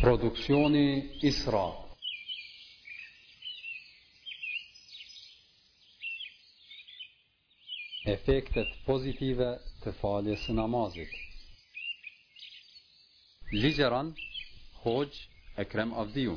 Produksioni Isra Efektet pozitive të faljes së namazit Ligjëron Hoxhë Ekrem Avdiu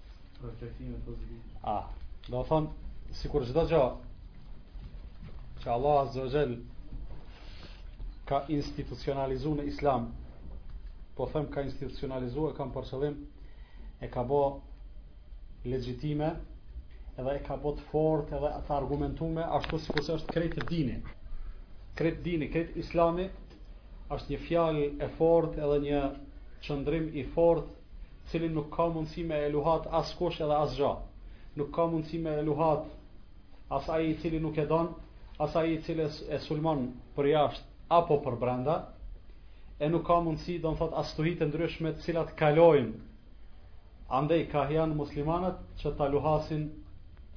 Efektet pozitive. A, do të thotë sikur çdo gjë që Allah Azza wa Jall ka institucionalizu në Islam, po them ka institucionalizu e kam për qëllim e ka bo legjitime edhe e ka bo të fortë edhe të argumentume ashtu sikur është krejt dini. Krejt dini, krejt Islami është një fjalë e fortë edhe një qëndrim i fortë të cilin nuk ka mundësi me e luhat askush edhe asgja. Nuk ka mundësi me e luhat as ai i cili nuk e don, as ai i cili e sulmon përjashtë apo përbrenda, e nuk ka mundësi, domethënë, as stuhitë e ndryshme të cilat kalojnë andej kah janë muslimanët që ta luhasin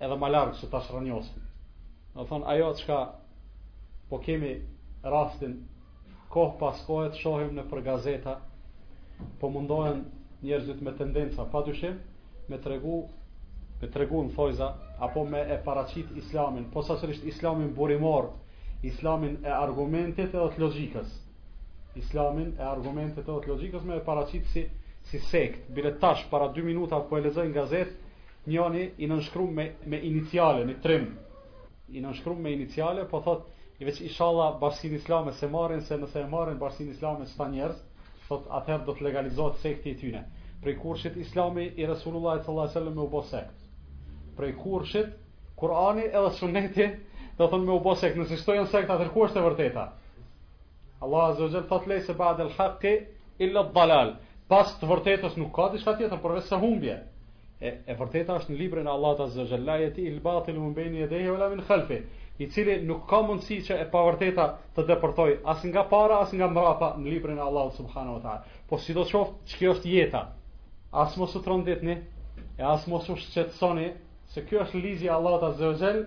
edhe ma larg që ta shrrënjosin. Domethënë, ajo çka po kemi rastin Kohë pas kohe të shohim nëpër gazeta, po mundohen njerëzit me tendenca, pa dyshim, me tregu, me tregu në thonjëza, apo me e paraqit islamin, posaçërisht islamin burimor, islamin e argumentit edhe të logikës. Islamin e argumentit edhe të logikës me e paraqit si, si sekt. Bile tash, para 2 minuta, po e lexoj një gazetë, njani i nënshkrum me, me iniciale, një trim, I nënshkrum me iniciale, po thotë, veç ishalla Bashkësinë Islame s'e marrin, se nëse e marrin Bashkësinë Islame qëta njerëz, thotë, atëherë do të legalizohet sekti i tyne. Prej kurit islami i Resulullahit Sallallahu Alaihi Sallam me u bo sekt. Prej kurit, Kurani edhe suneti, domethënë me u bo sekt. Nëse qëto janë sekt, atëherë ku është e vërteta? Allahu Azza wa Jall thotë lejse ba'd al haqqi illa al dalal. Pas të vërtetës nuk ka diçka tjetër përveç se humbje. E, e vërteta është në librin e Allahut Azza wa Jall, la yatihi al batil min bayni yadayhi wala min khalfihi, i cili nuk ka mundësi që e pavërteta të depërtojë as nga para as nga mbrapa në librin e Allahut subhanahu wa taala. Po sidoqoftë, qëkjo është jeta. As mos u tronditni, e as mos u shqetësoni se kjo është ligji i Allahut Azza wa Jall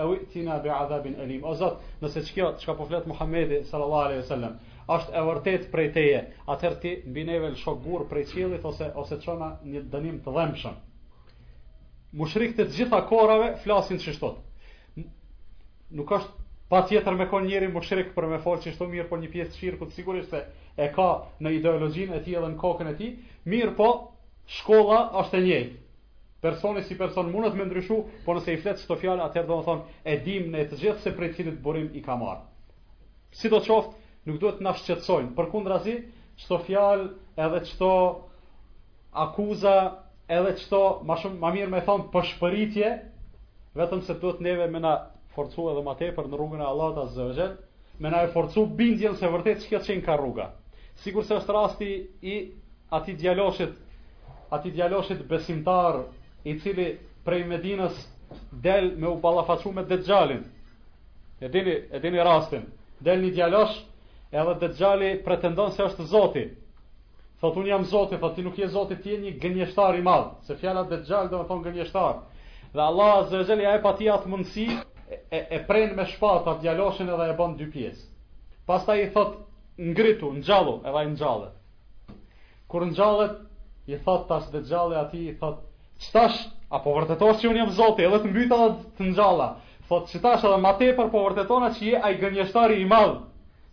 Aw i'tina bi adhabin elim. O Zot, nëse qëkjo, çka po flet Muhammedi, sallallahu alaihi sallam, është e vërtetë prej teje, atëherë ti mbi neve lësho gurë prej qiellit, ose, ose çona një dënim të dhemshëm. Mushrikët e të gjitha kohërave flasin qështu. Nuk është patjetër me konë njeri mushrik për me folë qështu, mirëpo një pjesë të shirkit sigurisht se e ka në ideologjinë e tij edhe në kokën e tij, mirëpo, shkolla është e njëjtë. Personi si person mundet me ndryshu, po nëse i flet çdo fjalë, atëherë domethënë e dimë ne të gjithë se prej cilit burim i ka marrë. Sidoqoftë, nuk duhet të na shqetësojnë, përkundrazi, çdo fjalë edhe çdo akuza, edhe çdo, më shumë më mirë me thon pëshpëritje, vetëm se duhet neve me na forcu edhe ma tepër në rrugën e Allahut azza wa jall, me na e forcu bindjen se vërtet kjo qenka rruga. Sikur se është rasti i atij djaloshit, atij djaloshit besimtar, i cili prej Medinës del me u ballafaqu me Dexhallin. E dini, e dini rastin. Del një djalosh, edhe Dexhalli pretendon se është zoti. Thotë unë jam Zoti, thotë ti nuk je Zoti, ti je një gënjeshtar i madh, se fjala Dexhall domethënë gënjeshtar. Dhe Allahu Azza wa Jalla ia jep atij atë mundësi e, e pren me shpatë atë djaloshin edhe e bën dy pjesë. Pastaj i thotë ngritu, ngjallu, edhe ai ngjallet. Kur ngjallet i thotë tash Dexhalli atij i thotë qetash a po vërtetohesh që unë jam Zoti, edhe të mbyta të ngjalla. Thotë qetash edhe më tepër po vërtetohna që je ai gënjeshtari i madh.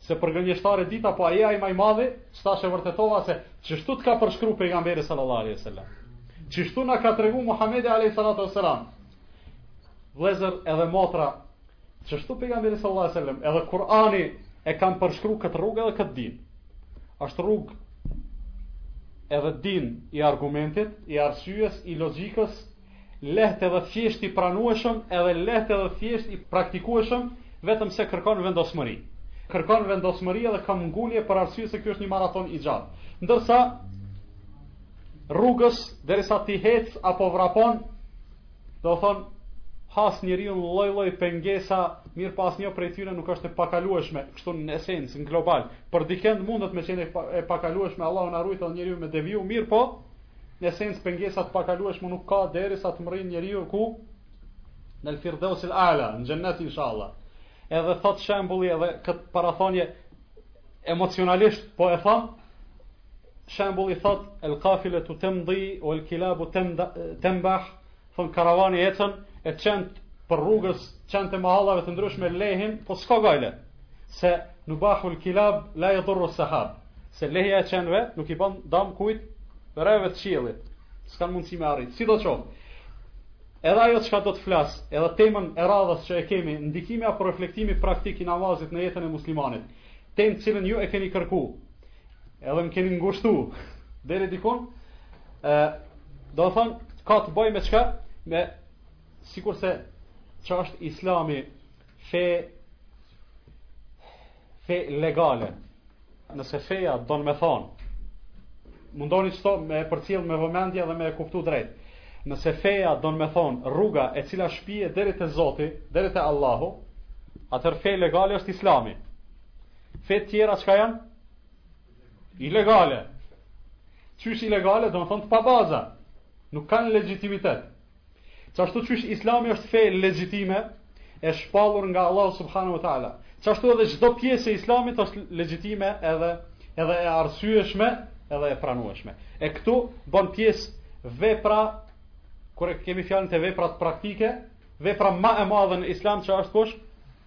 Se për gënjeshtar e dita, po a je ai ma i madhi, qetash e vërtetova se qeshtu të ka përshkru pejgamberi sallallahu alaihi wasallam. Qeshtu na ka tregu Muhamedi alaihi salatu wasalam. Vëllezër edhe motra, qeshtu pejgamberi sallallahu alaihi wasallam, edhe Kur'ani e kanë përshkru këtë rrugë edhe këtë din. Është rrugë edhe din i argumentit, i arsyes, i logjikës, lehtë edhe thjesht i pranueshëm edhe lehtë edhe thjesht i praktikueshëm vetëm se kërkon vendosmëri kërkon vendosmëri edhe kambëngulje për arsye se kjo është një maraton i gjatë nëpër rrugës derisa ti hec apo vrapon domethënë has njeriu lloj lloj pengesa mirëpo asnjë prej tyre nuk është e pakalueshme kështu në esencë në global për dikënd mundet me qenë e pakalueshme Allahu na ruajtë njeriu me deviju mirëpo Në esencë pengesa të pakalueshme nuk ka derisa të mrrin njeriu ku në Firdaus al-A'la, në xhennet inshallah. Edhe thot shembulli edhe këtë pa e thonë emocionalisht po e thom shembulli thot el kafiletu temdi wel kilabu tembah Thon karavani ecën e qentë për rrugës qentë e mahallave të ndryshme lehin, po s'ka gajle. Se nubahul kilab la yadurru sahab. Se lehja e qenve nuk i ban dam kujt reve të qiellit. S'kan mundësi me arrit. Sidoqoftë. Edhe ajo çka do të flas, edhe temën e radhës që e kemi, ndikimi apo reflektimi praktik i namazit në jetën e muslimanit. Temë të cilën ju e keni kërku, Edhe më keni ngushtu deri dikun Do të thotë Ka të bëjë me çka Me Sikurse Që është islami Fe Fe legale Nëse feja domethonë Mundoni qëto me përcjellë me vëmendje dhe me e kuptu drejt Nëse feja domethonë Rruga e cila shpie Deri te Zoti Deri te Allahu Atherë fe legale është islami Fetë tjera çka janë? Ilegale. Qysh ilegale, domethonë të pa baza. Nuk kanë legjitimitet. Qashtu qysh islami është fe legjitime, e shpallur nga Allahu subhanahu wa ta'ala. Qashtu edhe çdo pjesë e islamit është legjitime edhe, edhe e arsyeshme, edhe e pranueshme. E këtu bon pjesë vepra, kur e kemi fjalën te veprat praktike, vepra ma e madhe në islam që është kush?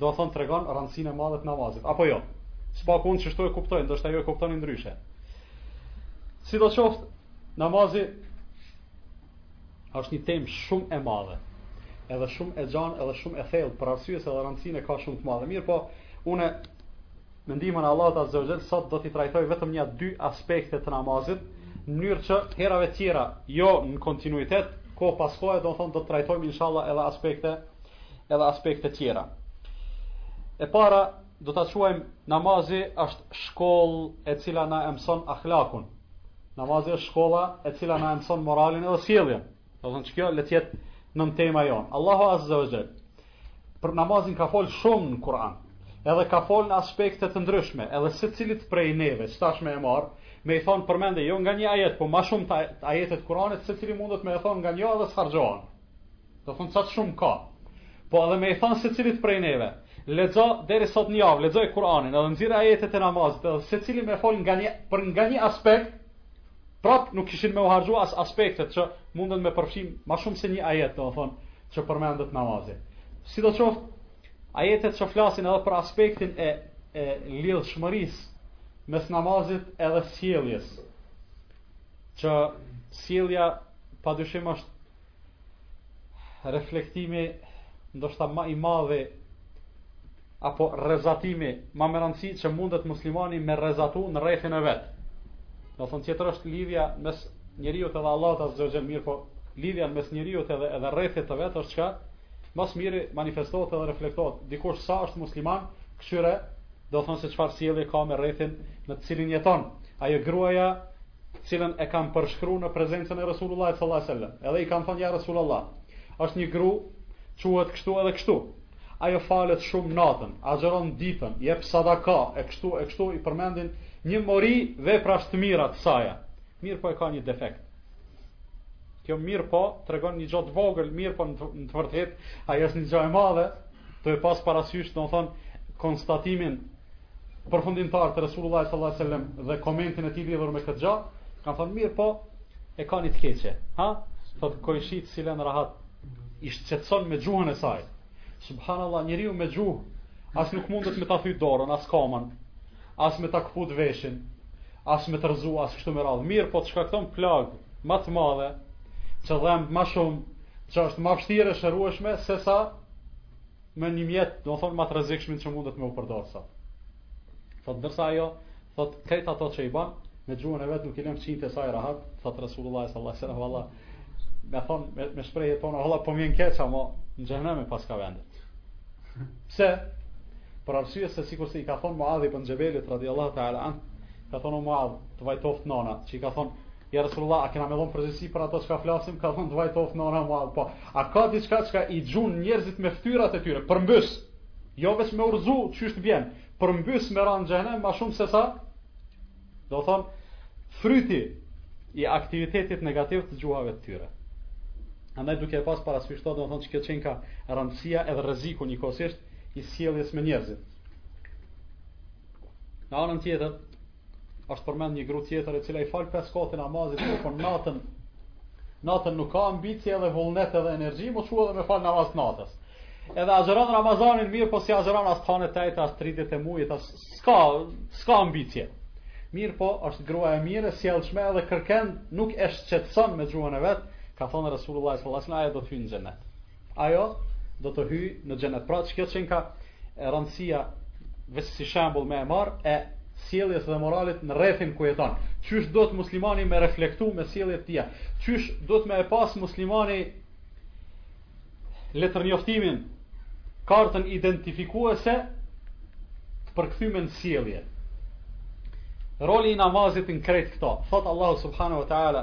do të thotë tregon randësinë e madhe të namazit, apo jo? Së paku unë qështu e kuptoj, ndoshta ju e kuptoni ndryshe. Sidoqoftë, namazi është një temë shumë e madhe, edhe shumë e gjanë, edhe shumë e thellë, për arsye se edhe randësinë e ka shumë të madhe. Mirëpo, unë Me ndihmën e Allahut Azza wa Jall sot do t'i trajtoj vetëm nja dy aspekte të namazit, në mënyrë që herave tjera, jo në kontinuitet, kohë pas kohe, domethonë do të trajtojmë inshallah edhe aspekte edhe aspekte tjera. E para do ta quajmë namazi është shkollë e cila na mëson ahlakun. Namazi është shkolla e cila na mëson moralin edhe sjelljen. Domethonë qekjo le të jetë nëntema jonë. Allahu azza wa jall. Për namazin ka fol shumë në Kur'an. Edhe ka fol në aspekte të ndryshme, edhe secilit prej neve, qetash me e marrë, me i thonë përmende, jo nga një ajet, po ma shumë te ajetet e Kur'anit, secili mundet me e thonë nga një edhe s'harxhohen. Domethonë qatë shumë ka. Po edhe me i thonë secilit prej neve, lexo deri sot një javë, lexoje Kur'anin, edhe nxirri ajetet e namazit, edhe secili me fol nga një, për nga një aspekt, Prap nuk kishin me u harxhu as aspektet që munden me përfshi ma shumë se një ajet, domethonë, që përmendet namazi. Sidoqoftë, ajetet që flasin edhe për aspektin e, e lidhshmërisë mes namazit edhe sjelljes, që sjellja pa dyshim është reflektimi ndoshta ma i madh apo rrezatimi më me rëndësi që mundet muslimani me rrezatu në rrethin e vet. Domethonë tjetër është lidhja mes njeriut edhe Allahut azza wa jall, mirëpo lidhja mes njeriut edhe edhe rrethit të vet është çka ma së miri manifestohet edhe reflektohet. Dikush sa është musliman, kshyre domethonë se çfarë sjellje ka me rrethin në të cilin jeton. Ajo gruaja cilën e kanë përshkruar në prezencën e Resulullahit sallallahu alaihi wasallam. Edhe i kanë thënë ja Resulullah, është një gru quhet kështu edhe kështu. Ajo falet shumë natën, agjëron ditën, jep sadaka e kështu e kështu i përmendin një mori vepra të mira të saja. Mirëpo e ka një defekt. Kjo mirëpo tregon një gjë të vogël, mirëpo në të vërtetë ajo është një gjë e madhe, Tu e pas parasysh, do të thon konstatimin përfundimtar të Resulullah sallallahu alaihi wasallam dhe komentin e tij lidhur me këtë gjë, kanë thënë mirëpo e ka një të keqe. Ha? Thot kojshitë s'i len rahat i shqetëson me gjuhën e saj. Subhanallahu, njeriu me gjuhë as nuk mundet me ta thyt dorën, as kamën, as me ta këput veshin, as me të rrëzu, as kështu me radhë. Mirëpo të shkakton plagë më të madhe, që dhëmb më shumë, që është më vështirë e shërueshme se sa me një mjet, do të thonë më të rrezikshëm që mundet me u përdor sot. Thot ndërsa ajo thot këta ato që i bën me gjuhën e vet nuk i len fqinjtë e saj rahat, thot Resulullah sallallahu alaihi wasallam valla. Me thon me, me shprehje tona, valla po m'vjen keq ama në xhehenem e paska vendin. Pse? Për arsye se sikurse i ka thon Muadh ibn Jabelit radhiyallahu ta'ala an, ka thon Muadh, të vajtoft nona, që i ka thon Ja Resulullah, a kena me dhonë përgjegjësi për ato që ka flasim, ka thonë të vajtoft nona Muadh, po, a ka diçka që ka i gjunë njerëzit me ftyrat e tyre, përmbys, jo veç me u rrzu, qysh t'bjen, përmbys me ra n'xhehenem, ma shumë se sa, do thonë, fryti i aktivitetit negativ të gjuhave të tyre. Andaj duke e pas parasysh kto, do thonë që këtë qenka rëndësia edhe rreziku njëkohësisht i sjelljes me njerëzit. Në anën tjetër, është përmend një gru tjetër e cila i fal pesë kohët e namazit mirëpo natën natën nuk ka ambicje edhe vullnet edhe energji m'u çu edhe me fal namaz t'natës edhe agjëron Ramazanin mirëpo s'i agjëron as t'hanet e t'ejtet as tri ditët e mujit as s'ka, s'ka ambicje mirëpo është grua e mirë e sjellshme edhe kërken nuk e shqetson me gjuhën e vet ka thonë Resulullah sallallahu alaihi wasallam ajo do të hyjë në xhenet Ajo do të hyjë në xhenet. Pra çka qenka rëndësia veç si shembull me e marr e sjelljes dhe moralit në rrethin ku jeton. Qysh duhet muslimani me reflektu me sjelljet e tija. Qysh duhet me e pas muslimani letërnjoftimin kartën identifikuese të përkthyme në sjellje. Roli i namazit në krejt këto. Thot Allahu subhanahu wa taala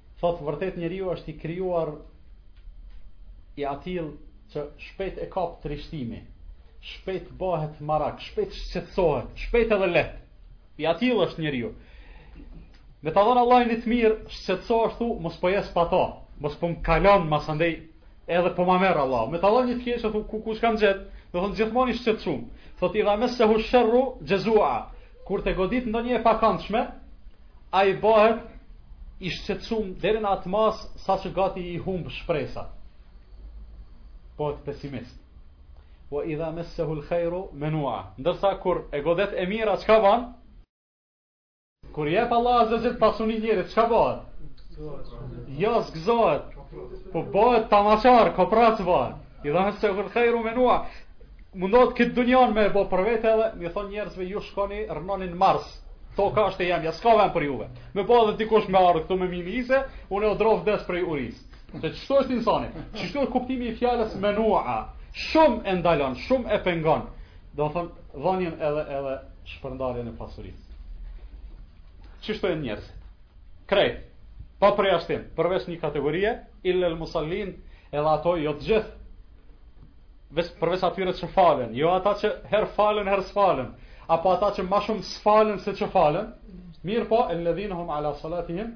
Thot vërtet njeriu është i krijuar i atillë që shpejt e kap trishtimi, shpejt bëhet marak, shpejt shqetësohet, shpejt edhe leht. I atillë është njeriu. Me ta dhënë Allahu ni të mirë, shqetësohesh thu, mos po jes pa ta, mos po më kalon, mas andej Edhe po ma merr Allahu. Me ta dhanë një të keq, thotë kuku çka m'gjet, do thonë gjithmonë i shqetësum. Thotë idha massahu sherru jazua. Kur e godit ndonjë e pakëndshme, ai bëhet i shqetësum deri në atë mas sa që gati i humb shpresat. Bohet pesimist. Wa idha massahu al-khairu manua. Ndërsa kur e godet e mira çka bën? Kur jep Allah azza wa jall pasuni njerit, çka bëhet? Jo, s'gëzohet. Po bëhet tamahqar, koprac bëhet. Idha massahul khairu menua. Mundohet këtë dunjan me bë për vete edhe, me i thon njerëzve ju shkoni rrnoni në Mars. Toka është e jemja, s'ka vend për juve. Me po edhe dikush me ardhë këtu me minise, unë e odrovë des për i uris. Se qështu është insani? Qështu është kuptimi i fjalës menua? Shumë e ndalon, shumë e pengon. Do thon dhënien edhe edhe shpërndarjen e pasurisë. Qështu janë njerëzit. Krejt, pa përjashtim, përveç një kategorie, illa el musallin, edhe ato jo të gjithë. Veç përveç atyre që falen, jo ata që herë falen, herë s'falen, apo ata që më shumë s'falen se që falen. Mirëpo, el ladhina hum ala salatihim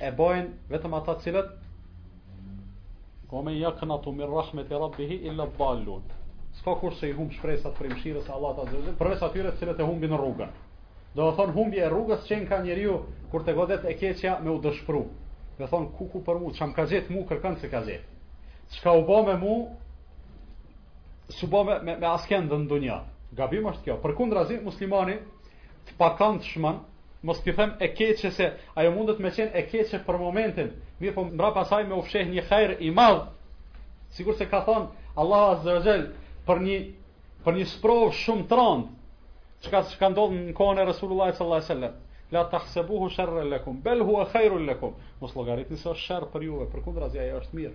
E bojn vetëm ata të cilët Wa man yaqnatu min rahmeti rabbihi illa dallun S'ka kush që i humb shpresat për mëshirën e Allahut azza wa jall Përveç atyre të cilët e humbin rrugën Do të thonë humbje e rrugës qenka njeriu Kur të godet e keqja me u dëshpru Me thonë kuku për mu Çka m'ka gjet mu kërkën s'e ka gjet Çka u bo me mu S'u bo me, me, me askënd në dunja Gabim është kjo Përkundrazi muslimani Të pakandshmen Mos t'i them e keqe se ajo mundet me qenë e keqe për momentin, mirëpo mbrapa saj me u fsheh një hajr i madh. Sikurse ka thonë Allahu Azza wa Jall për një për një sprovë shumë të rëndë, që ka ndodh në kohën e Resulullah sallallahu alaihi wasallam. La tahsabuhu sharran lakum, bal huwa khairul lakum. Mos llogaritni se është sherr për ju, përkundrazi ajo është mirë.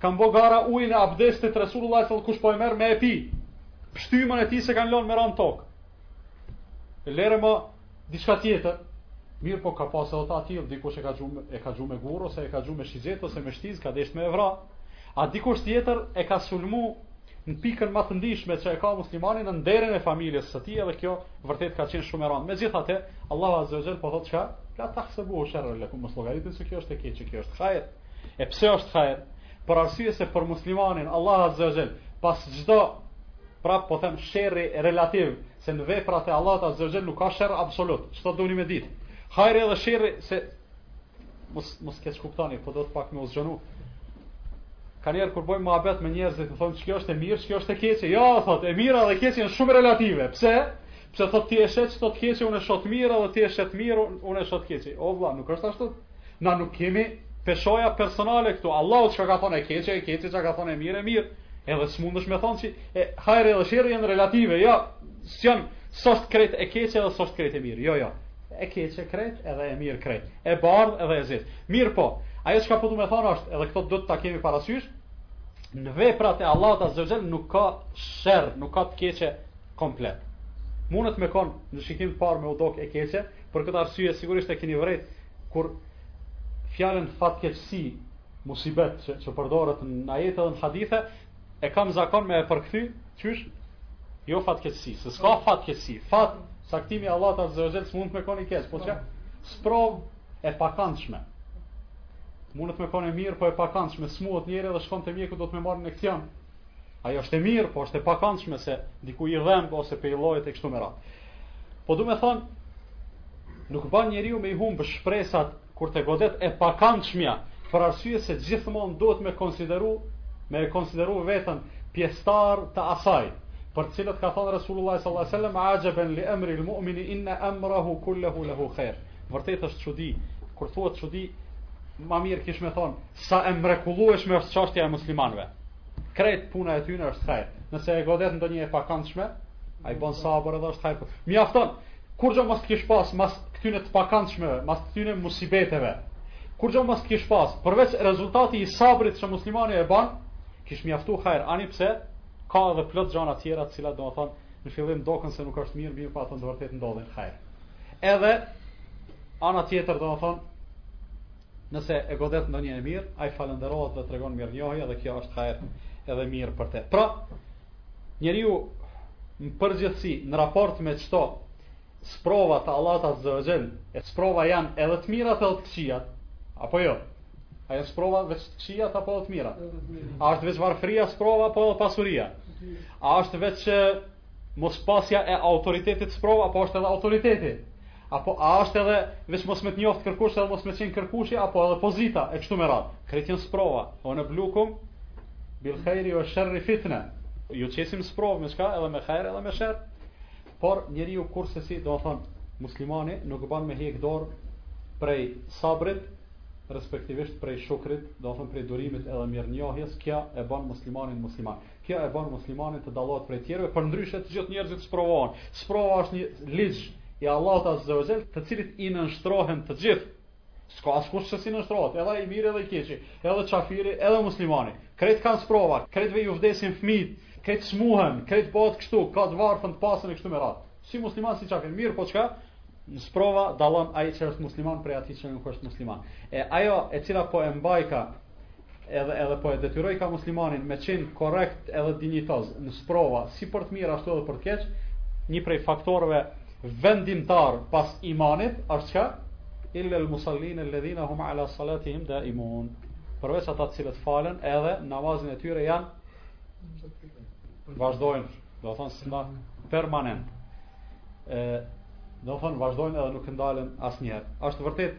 Kanë bo gara ujin e abdestit Resulullahit sal kush po e merr me e pi. Pshtymën e tij s'e kanë lënë me ra n'tokë. E lere më diçka tjetër. Mirëpo ka pas edhe të tillë, dikush e ka gju e ka gju me gurë ose e ka gju me shigjetë ose me shtizë, ka desh me e vra. A dikush tjetër e ka sulmu në pikën më të ndjeshme që e ka muslimani në nderin e familjes së tij dhe kjo vërtet ka qenë shumë e rëndë. Megjithatë, Allahu Azza wa Jall po thotë çka? La tahsabu sharran lakum, mos llogaritni se kjo është e keq, kjo është hajër. E pse është hajr? Për arsye se për muslimanin Allah azza wa jall, pas çdo pra po them sherri relativ, se në veprat e Allahut azza wa jall nuk ka sherr absolut. Çto duhni me ditë? Hajri dhe sherri se mos mos keqkuptoni, po do të pak me u zgjanu. Nganjëherë kur bëjmë muhabet me njerëzit, të thonë që kjo është e mirë, që kjo është e keqe. Jo, thotë, e mira dhe e keqe janë shumë relative. Pse? Pse thotë ti e sheh qëto të keqe, unë e shoh të mirë dhe ti e sheh t'mirë, unë e shoh të keqe. O vëlla, nuk është ashtu. Na nuk kemi peshoja personale këtu. Allahu çka ka thonë e keqe, e keqe çka ka thonë e mirë, e mirë. Edhe s'mundesh me thonë që e hajri dhe sherri janë relative. Jo, s'jan s'është krejt e keqe dhe s'është krejt e mirë. Jo, jo. E keqe krejt edhe e mirë krejt. E bardh edhe e zezë. Mirëpo, ajo çka po du me thonë është, edhe këto duhet ta kemi parasysh, në veprat e Allahut azza ve xhel nuk ka sherr, nuk ka të keqe komplet. Mundet me kon në shikim të parë me u dok e keqe, Për këtë arsye sigurisht e keni vërejt kur fjalën fatkeqësi, musibet që, që përdoret në ajete dhe në hadithe, e kam zakon me e përkthy, qysh? Jo fatkeqësi, se s'ka fatkeqësi. Fat, caktimi i Allahut azza ve xhel, s'mundet me kon i keq, po çka? Sprov e pakandshme. Mundet me kon i mirë, po e pakandshme, smuhet njeri edhe shkon te mjeku do me marrë në këtjanë. Ajo është e mirë, po është e pakëndshme se diku i dhemb ose pe llojet e kështu me radhë. Po do të thonë nuk bën njeriu me i humb shpresat kur të godet e pakëndshmja, për arsye se gjithmonë duhet me konsideru me e konsideru vetën pjestar të asaj për të cilët ka thënë Resulullah sallallahu alaihi wasallam ajaban li amri al mu'mini inna amrahu kullahu lahu khair vërtet është çudi kur thuhet çudi ma mirë kish me thon sa e mrekullueshme është çështja e muslimanëve Krejt puna e tyne është hajr. Nëse e godet ndonjë e pakëndshme, ai bën sabër edhe është hajr. Mjafton. Kurgjë mos të kish pas mas këtyne të pakëndshmeve, mas këtyne musibeteve. Kurgjë mos të kish pas, përveç rezultati i sabrit që muslimani e bën, kish mjaftu hajr. Ani pse ka edhe plot gjëra të tjera, të cilat domethënë në fillim doken se nuk është mirë, mirëpo ato në vërtet ndodhin hajr. Edhe ana tjetër domethënë Nëse e godet ndonjë e mirë, ai falënderohet dhe tregon mirënjohje dhe kjo është hajër edhe mirë për te. Pra, njeriu në përgjithësi në raport me qëto sprova të Allahut Azza wa Jall, e sprova janë edhe të mirat edhe të këqijat, apo jo? A janë sprova veç të këqijat apo edhe të mirat? A është veç varfëria sprova apo edhe pasuria? A është veç Mospasja e autoritetit sprov apo është edhe autoriteti? Apo a është edhe veç mos me të njoftë kërkush edhe mos me qenë kërkushi apo edhe pozita e kështu me radhë? Krejt janë sprova. Ue neblukum bil khairi ue sherri fitne. Ju qesim n'sprov me çka edhe me khair edhe me sherr. Por njeriu kurrsesi, domethonë, muslimani nuk ban me hjek dorë prej sabrit, respektivisht prej shukrit, domethonë prej durimit edhe mirënjohjes, kjo e ban muslimanin musliman. Kjo e bën muslimanin të dallohet prej tjerëve, përndryshe të gjithë njerëzit sprovohen. Sprova është një ligj i Allahut Azza wa Jall, të cilit i nënshtrohen të gjithë. S'ka askush që s'i nënshtrohet, edhe i miri edhe i keqi, edhe qafiri, edhe muslimani. Krejt kanë sprova, krejtve ju vdesin fëmijët, krejt smuhen, krejt bëhet kështu, ka të varfër të pasun e kështu me radhë. Si musliman si qafir, mirëpo çka? Në sprova dallon ai që është musliman prej atij që nuk është musliman. E ajo e cila po e mbajka edhe edhe po e detyrojka muslimanin me qenë korrekt edhe dinjitoz në sprova si për të mirë ashtu edhe për të keqe një prej faktorëve vendimtarë pas imanit është çka illa al musallin alladhina hum ala salatihim daimun përveç ata të cilët falen edhe namazin e tyre janë vazhdojnë do të thonë sënda permanent e, do të thonë vazhdojnë edhe nuk ndalen asnjëherë është vërtet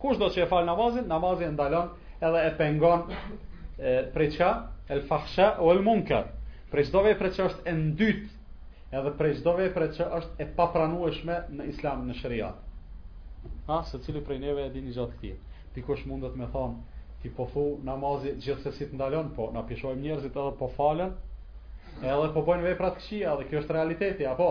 Kushdo që e fal namazin, namazi e ndalon edhe e pengon e, prej çka? El fahsha o el munkar. Prej çdo vepre që është e ndytë, edhe prej çdo vepre që është e papranueshme në islam në shariat. Ha, secili prej neve e din gjatë këtij. Dikush mundet me thonë, ti po thu namazi gjithsesi të ndalon, po na p'i shohim njerëzit edhe po falen, edhe po bojnë vepra të këqija, edhe kjo është realiteti, apo?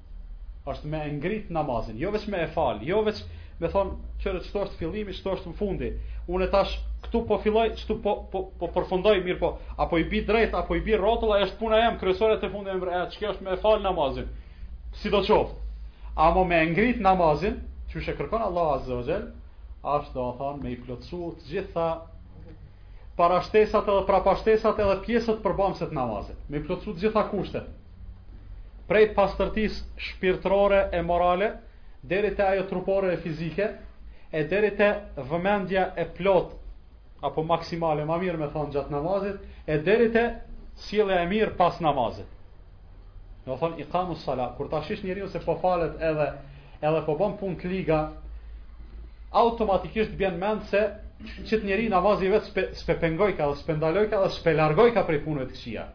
është me e ngrit namazin, jo veç me e fal, jo veç me thon, qe qitu është fillimi, qitu është fundi. Unë tash këtu po filloj, qitu po po po përfundoj mirëpo, apo i bi drejt apo i bi rrotull, është puna jem kryesore te fundi emër, atë çka është me e fal namazin. Sido qoftë. Ama me e ngrit namazin, qysh e kërkon Allah azza wa jall, është do thon me i plotsu të gjitha parashtesat edhe prapashtesat edhe pjesët përbërëse të namazit. Me plotsu të gjitha kushtet. prej pastërtisë shpirtërore e morale deri te ajo trupore e fizike e deri te vëmendja e plotë apo maksimale, më mirë me thon gjatë namazit, e deri te sjellja e mirë pas namazit. Do thon ikamus-salah, kur ta shohish njerin se po falet edhe edhe po bën punë të liga, automatikisht bjen n'mend se qit njeri namazi i vet s'pe, s'pe pengojka, s'pe ndalojka, s'pe largojka prej punëve të këqija.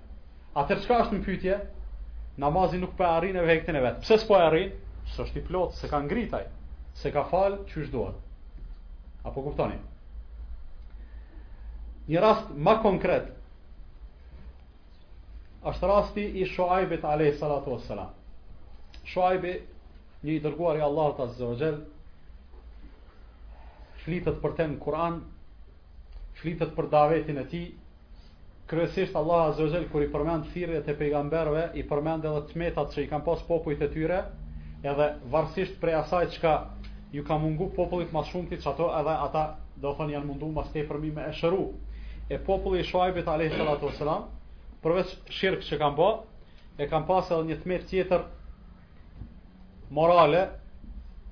Atëherë çka është në pyetje? Namazi nuk për po e arrin efektin e vet. Pse s'po e arrin? S'është i plotë, s'e ka ngrit ai, s'e ka falë qysh duhet. A po kuptoni? Një rast ma konkret, është rasti i Shoaibit alayhi salatu wassalam. Shoaibi, një i dërguar i Allahut azza wa jall, flitet për të në Kur'an, flitet për davetin e tij, Kryesisht Allahu Azza wa Jall kur i përmend thirrjet e pejgamberëve, i përmend edhe të metat që i kanë pas popujt e tyre, edhe varësisht prej asaj çka ju ka mungu popullit ma së shumti, çato edhe ata domethon janë mundu ma së tepërmi me e shëru. E populli i Shuaibit alayhi salatu wasalam, përveç shirk që kanë bë, e kanë pas edhe një tmet tjetër morale,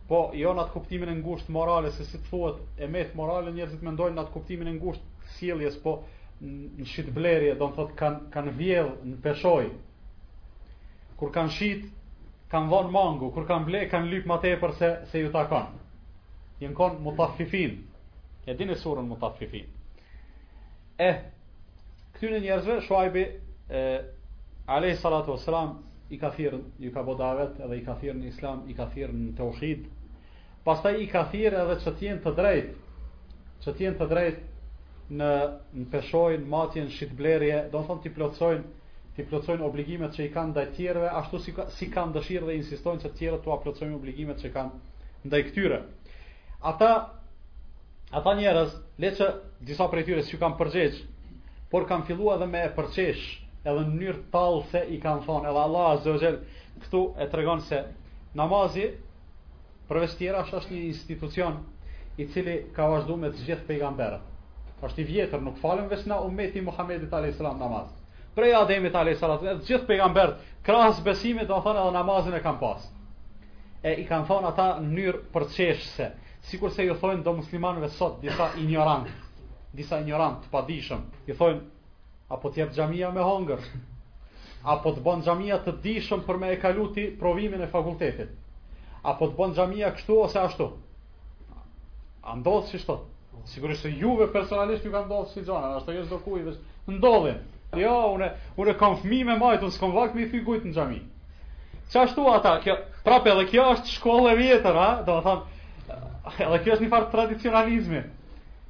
po jo në atë kuptimin e ngushtë morale, se si të thuhet e metë morale, njerëzit mendojnë në atë kuptimin e ngushtë sjelljes, po në shitblerje, domethon kanë kanë vjedh në peshojë, kur kanë shit, kanë vnu mangu, kur kanë ble, kanë lypë ma tepër se, se ju takon. Janë konë mutafifin, e dini surën mutafifin. Eh, këtyne njerëzve, Shuajbi, alejhi salatu wasalam i ka thirr ju ka bo davet edhe i ka thirr në islam i ka thirr në tauhid pastaj i ka thirr edhe që të jenë të drejtë që të jenë të drejtë në në peshojë, n'matje, n'shitblerje domethon t'i plotësojnë t'i plotësojnë obligimet që i kanë ndaj tjerëve ashtu si si kanë dëshirë dhe insistojnë që të tjerët t'ua plotësojnë obligimet që kanë ndaj këtyre Ata ata njerëz, le që disa prej tyre s'ju kanë përgjigj, por kanë filluar edhe me e përqesh, edhe në mënyrë tallëse i kanë thonë, edhe Allah azza wa Jall këtu e tregon se namazi përveç tjerash është një institucion i cili ka vazhdu me të gjithë pejgamberët. Është i vjetër, nuk falem veç na ummeti i Muhamedit alayhis salam namaz. Prej Ademit alayhis salam të gjithë pejgambert krahas besimit domethon edhe namazin e kanë pas. E i kanë thonë ata në mënyrë përqeshëse, sikurse ju thonë do muslimanëve sot disa injorant, disa injorant të padijshëm, ju thonë a po të jep xhamia me hongër, a po të bon xhamia të dijshëm për me e kalu ti provimin e fakultetit, a po të bon xhamia kështu ose ashtu. A ndodhë si çto? Sigurisht se juve personalisht ju ka ndodhë çsi gjana, ashtu që secdokuj veç i ndodhin. Jo, une, une kam fmi me majtë, unë s'kom vakt me u fikë n'xhami. Qa ashtu ata, kjo, prape edhe kjo është shkollë e vjetër, ha? Domethanë, edhe kjo është një farë tradicionalizmi.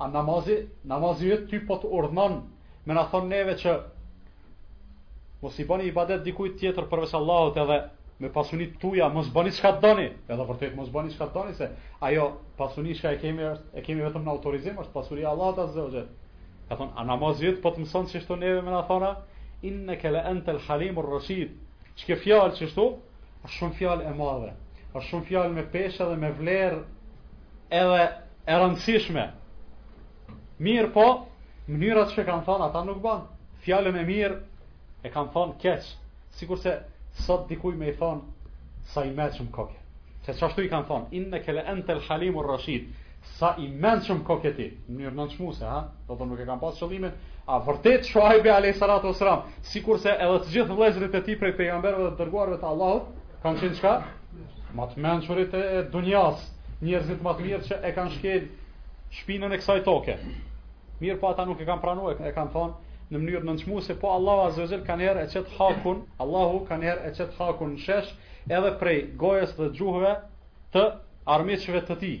A namazi, namazi yt ty po të urdhnon me na thon neve që mos i bëni ibadet dikujt tjetër përveç Allahut edhe me pasunitë tuja, mos bëni çka doni. Edhe vërtet mos bëni çka doni se ajo pasuni që e kemi është e kemi vetëm në autorizim, është pasuria e Allahut azza wa Ka thon a namazi yt po të mëson çështu neve me na thon innaka la antal halimur rashid. Çka fjalë çështu? Është shumë fjalë e madhe. Është shumë fjalë me peshë dhe me vlerë edhe e rëndësishme. Mirëpo, mënyra që e kanë thonë ata nuk ban. Fjalën e mirë e kanë thonë keq, sikurse sot dikujt me i thonë sa i mençëm koke. Se qashtu i kanë thonë, inneke le entel halimur reshid, sa i mençëm koke ti, në mënyrë nënçmuese, ha? Dmth nuk e kanë pas qëllimin, a vërtet Shuaibi alayhi salatu wasalam, sikurse edhe të gjithë vëllezërit e tij prej pejgamberëve të dërguarve të Allahut, Kanë qenë çka? Ma të mençurit e dunjas, njerëzit ma të mirë që e kanë shkel shpinën e kësaj toke. Mirëpo ata nuk e kanë pranu e kanë thonë, në mënyrë nënçmuese, po Allahu Azza wa Jall kanëherë e qet hakun, Allahu kanëherë e qet hakun në shesh edhe prej gojës dhe gjuhëve të armiqve të tij.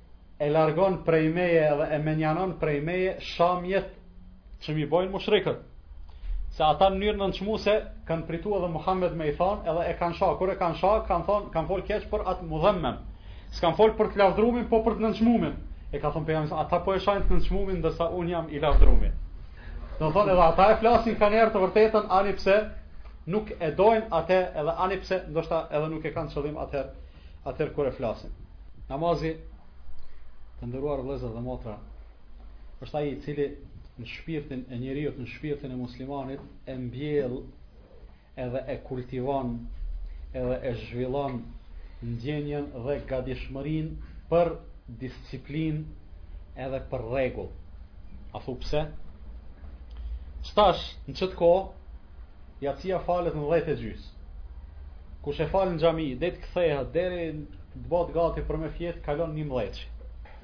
e largon prej meje dhe e menjanon prej meje sharjet që m'i bojnë mushrikët. Se ata në mënyrë nënçmuese kanë pritu edhe Muhammed me i thonë edhe e kanë sha. Kur e kanë sha, kanë thonë, kanë folë keq për atë mudhemmen. S'kanë folë për të lavdrumin, po për të nënçmumin. E ka thonë pejgamberi, ata po e shajnë të nënçmumin ndërsa un jam i lavdrumi. Do thonë edhe ata e flasin kanëherë të vërtetën, ani pse nuk e dojnë atë, edhe ani pse ndoshta edhe nuk e kanë qëllim atë atëherë kur e flasin. Namazi të nderuar vëllezër dhe motra është ai i cili në shpirtin e njeriut, në shpirtin e muslimanit e mbjell edhe e kultivon edhe e zhvillon ndjenjën dhe gadishmërin për disiplin edhe për rregull. A thu pse? Se tash në qëtë kohë Jacia falet në 10 e gjys. Kush e fal në xhami, deri t'kthehet deri të bohet gati për me fjet, kalon 11.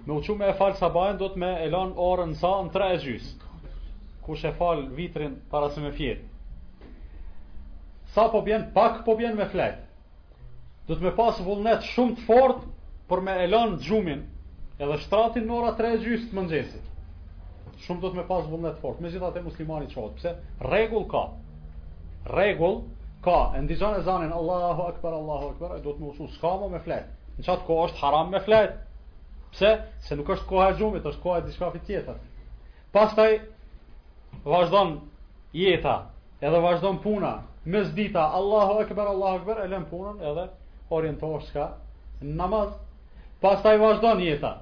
Me u çu me e fal sabahun duhet me e lon orën sa në 3 e gjys. Kush e fal vitrin para se me fjet. Sa po bjen, pak po bjen me flet. Duhet me pas vullnet shumë të fort për me e lon gjumin edhe shtratin në ora 3 e gjysë të mëngjesit. Shumë duhet me pas vullnet fort. Megjithatë muslimani çohet. Pse? Rregull ka. Rregull ka. E ndëgjon ezanin Allahu Akbar, Allahu Akbar. E duhet me u çu, s'ka mo me flet. Në qatë kohë është haram me flet. Pse? Se nuk është koha e gjumit, është koha e diçkafit tjetër. Pastaj vazhdon jeta, edhe vazhdon puna, mesdita, Allahu Ekber, Allahu Ekber, e lën punën edhe orientohesh kah namazi. Pastaj vazhdon jeta.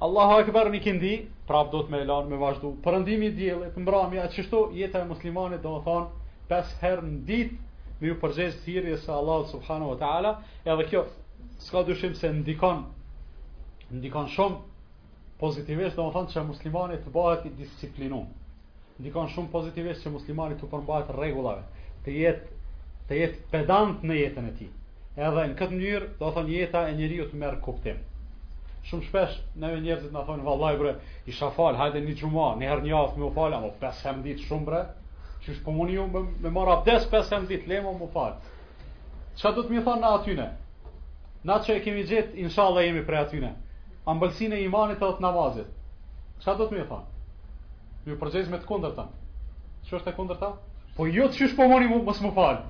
Allahu Ekber ikindi, prap duhet me lanë me vazhdu. Perëndimi i diellit, mbrami, e qështu jeta e muslimanit do të thonë, pes herë në ditë, me iu përgjigj thirrjes së Allahut subhanehu wa ta'ala, edhe kjo s'ka dyshim se ndikon, ndikon shumë, Pozitivisht domethonë që muslimani të bëhet i disiplinum. Ndikon shumë pozitivisht që muslimani të përmbahet rregullave, të jetë të jetë pedant në jetën e tij. Edhe në këtë mënyrë, dothonë jeta e njeriut merr kuptim. Shumë shpesh, neve njerëzit na thonë, vallaj bre, ishna fal, hajde në xhuma, një herë në javë me u falë, ama 5 herë n'ditë shumë bre, qysh po muni ju me, me marrë abdes 5 herë n'ditë, le ma me u falë. Çka do t'i thojmë na atyne? Na që e kemi gjetë, inshallah jemi prej atyne. Ambëlsinë e imanit edhe të namazit. Çka do t'i thojmë? Ju përgjigjmi me të kundërtën. Çka është e kundërta? Po ju qysh po muni mos me u fal.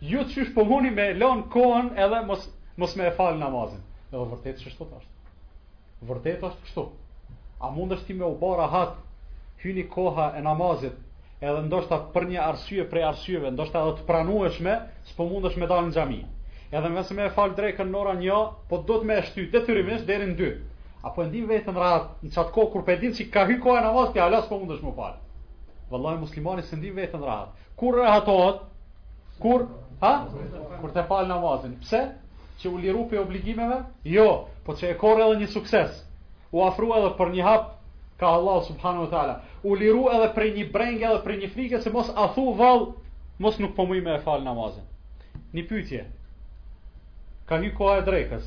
Ju qysh po muni me lan kohën edhe mos mos me e fal namazin. Edhe vërtet kështu është. Vërtet është kështu. A mundesh ti me u bë rahat? Hyni koha e namazit, edhe ndoshta për një arsye prej arsyeve, ndoshta edhe të pranueshme, s'po mundesh me dalë në xhami. Edhe n'vend me e fal drekën në orën 1, po duhet me e shty detyrimisht deri në 2. A po e ndin veten rahat në qat kohë kur p'e din se ka hy koha e namazit, ti hala s'po mundesh me e fal. Vallahi muslimani s'e ndin veten rahat. Kur rahatohet? Kur ha? Kur ta fal namazin. Pse? Që u liru prej obligimeve? Jo, po që e korr edhe një sukses. U afru edhe për një hap ka Allahu subhanahu wa taala. U liru edhe prej një brenge edhe prej një frike se mos a thu vallë, mos nuk po muj me e fal namazin. Një pyetje. Ka hy koha e drekës.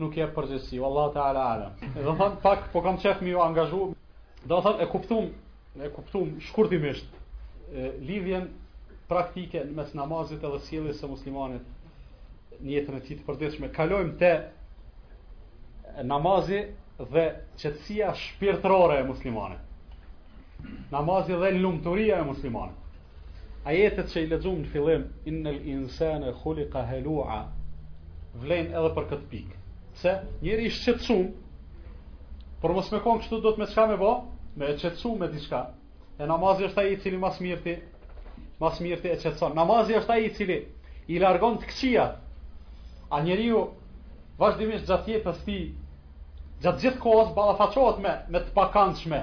nuk jep përgjegjësi, wallahu ta'ala alam. Do thon pak po kam qef me u angazhu. Do thon e kuptum, e kuptum shkurtimisht lidhjen praktike mes namazit edhe sjelljes së muslimanit në jetën e tij të përditshme. Kalojmë te namazi dhe qetësia shpirtërore e muslimanit. Namazi dhe lumturia e muslimanit. Ajetet që i lexuam në fillim, innel insane khuliqa halu'a, vlen edhe për këtë pikë. Se njeri i shqetësum, por mos me kon kështu duhet me çka me bë, me e qetësu me diçka. E namazi është ai i cili ma së mirti, ma së mirti e qetëson. Namazi është ai i cili i largon të këqijat. A njeriu vazhdimisht gjatë jetës tij gjatë gjithë kohës ballafaqohet me me të pakëndshme,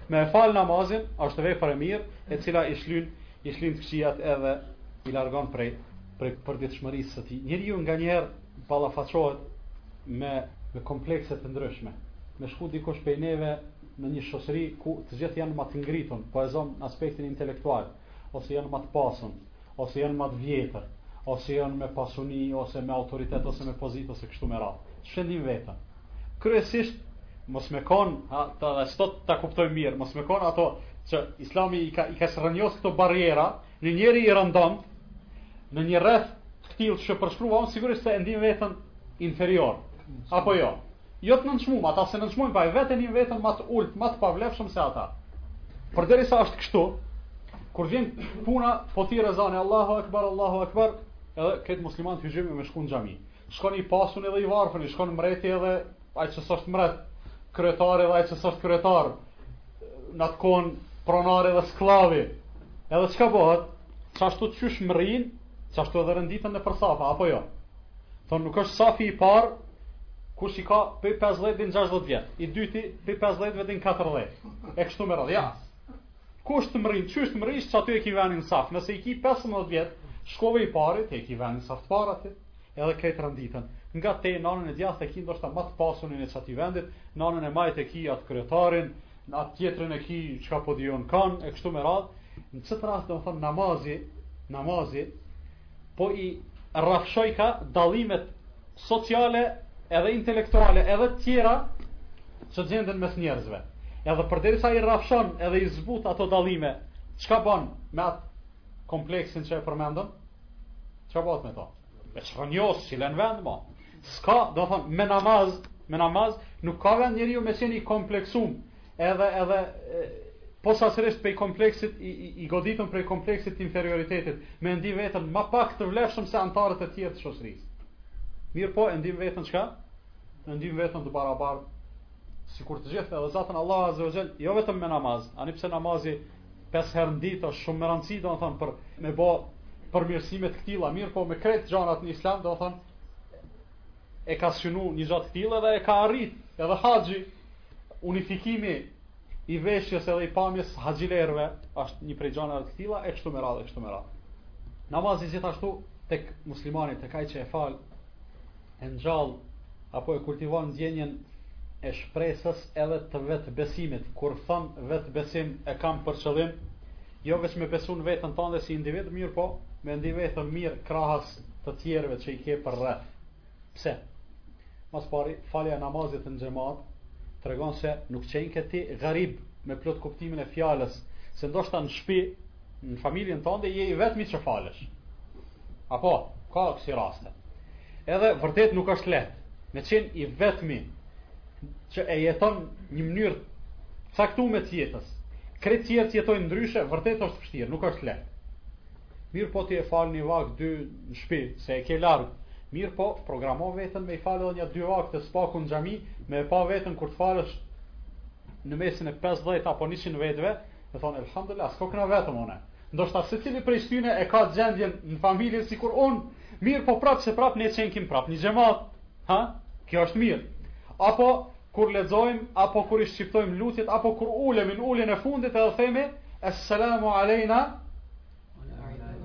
Me e fal namazin është vepër e mirë, e cila i shlyn, i shlyn të këqijat edhe i largon prej prej përditshmërisë së tij. Njeriu nganjëherë ballafaqohet me me komplekse të ndryshme. Me shku dikush prej neve në një shoqëri ku të gjithë janë ma të ngritun, po e zon aspektin intelektual ose janë ma të pasun, ose janë ma të vjetër, ose janë me pasuni, ose me autoritet, ose me pozitë, ose kështu me radhë. S'e ndin veten. Kryesisht, mos me konë, edhe sot ta kuptojmë mirë, mos me konë ato që islami i ka, i ka çrrënjos këto barriera, një njeri i rëndomtë, në një rreth të tillë që përshkrova unë, sigurisht se e ndin veten inferior, apo jo. Jo të nënçmumë, ata se nënçmojnë po e veten, i veten ma të ultë, ma të pavlefshëm se ata. Përderisa është kështu, kur vjen puna, po thirr ezani Allahu Akbar, Allahu Akbar, edhe krejt muslimanët hyjmë me shku në xhami. Shkon i pasuni edhe i varfni, shkon mreti edhe ai që s'është mret, kryetari edhe ai që s'është kryetar, n'at kohën pronari edhe skllavi, edhe çka bohet, qashtu qysh mrrin, qashtu edhe renditen nëpër safa, apo jo? Do thonë nuk është safi i parë kush i ka prej 50 deri n'60 vjet, i dyti prej 50 deri n'40. E kështu me radhë. Ja. Kush të mrrin, qysh të mrrish, qaty e ki venin në saf. Nëse i ki 15 vjet, shkove i parit, e ki venin në saf të parë aty. Edhe krejt renditen. Nga te n'anën e djathtë e ki ndoshta ma të pasunin e qatij vendit, n'anën e majtë e ki atë kryetarin, në atë tjetrën e ki çka po di un kan, e kështu me radhë. Në qët rast do të thonë namazi, namazi po i rrafshojka dallimet sociale edhe intelektuale edhe të tjera që gjenden mes njerëzve. Edhe përderisa i rrafshon edhe i zbut ato dallime, çka ban me atë kompleksin që e përmendëm? Çka bëhet me to? E çrrënjos s'i len vend ma. S'ka, do thon, me namaz, me namaz nuk ka vend njeriu me qenë i kompleksum, Edhe edhe posaçërisht prej kompleksit i, i, i goditun prej kompleksit të inferioritetit, me ndi veten ma pak të vlefshëm se anëtarët e tjerë të shoqërisë. Mirëpo, e ndin veten çka? E ndin veten të barabartë sikur të gjithë edhe Zoti, Allahu Azza wa Jall, jo vetëm me namaz, ani pse namazi pesë herë në ditë është shumë me rëndësi, do të thonë për me bo përmirësime të këtilla, mirëpo me krejt gjanat në Islam, do të thonë e ka synu një gja të këtillë dhe e ka arrit edhe haxhi Unifikimi i veshjes edhe i pamjes haxhilerëve është një prej gjanave të tilla e kështu me radhë e kështu me radhë. Namazi gjithashtu tek muslimani tek ai që e fal e ngjall apo e kultivon ndjenjën e shpresës edhe të vetëbesimit kur thom vetëbesim e kam për qëllim jo veç me besu në veten tande si individ mirëpo me ndi veten mirë krahas të tjerëve që i ke përreth Pse? Ma s'pari, falja e namazit në xhemat, tregon se nuk qenke ti garib me plot kuptimin e fjalës, se ndoshta në shpi, në familjen tande, je i vetmi që falesh. Apo, ka kësi raste. Edhe vërtet nuk është lehtë, me qenë i vetmi që e jeton një mënyrë caktume të jetës. Krejt tjerët jetojnë ndryshe, vërtet është vështirë, nuk është lehtë. Mirëpo ti e fal një vakt dy në shpi, se e ke larg. Mirëpo, programo veten me i falë edhe nja dy vakte së paku në xhami, me e pa veten kur të falesh në mesin e 50 apo 100 vetve, e thonë, elhamdulilah, s'kokna vetëm unë. Ndoshta secili prej ktyne e ka gjendjen në familje sikur unë, mirëpo prapë se prapë ne qenkim prapë një xhemat, Ha? Kjo është mirë. Apo kur lexojmë apo kur i shqiptojmë lutjet apo kur ulemi në uljen e fundit edhe themi Esselamu alejna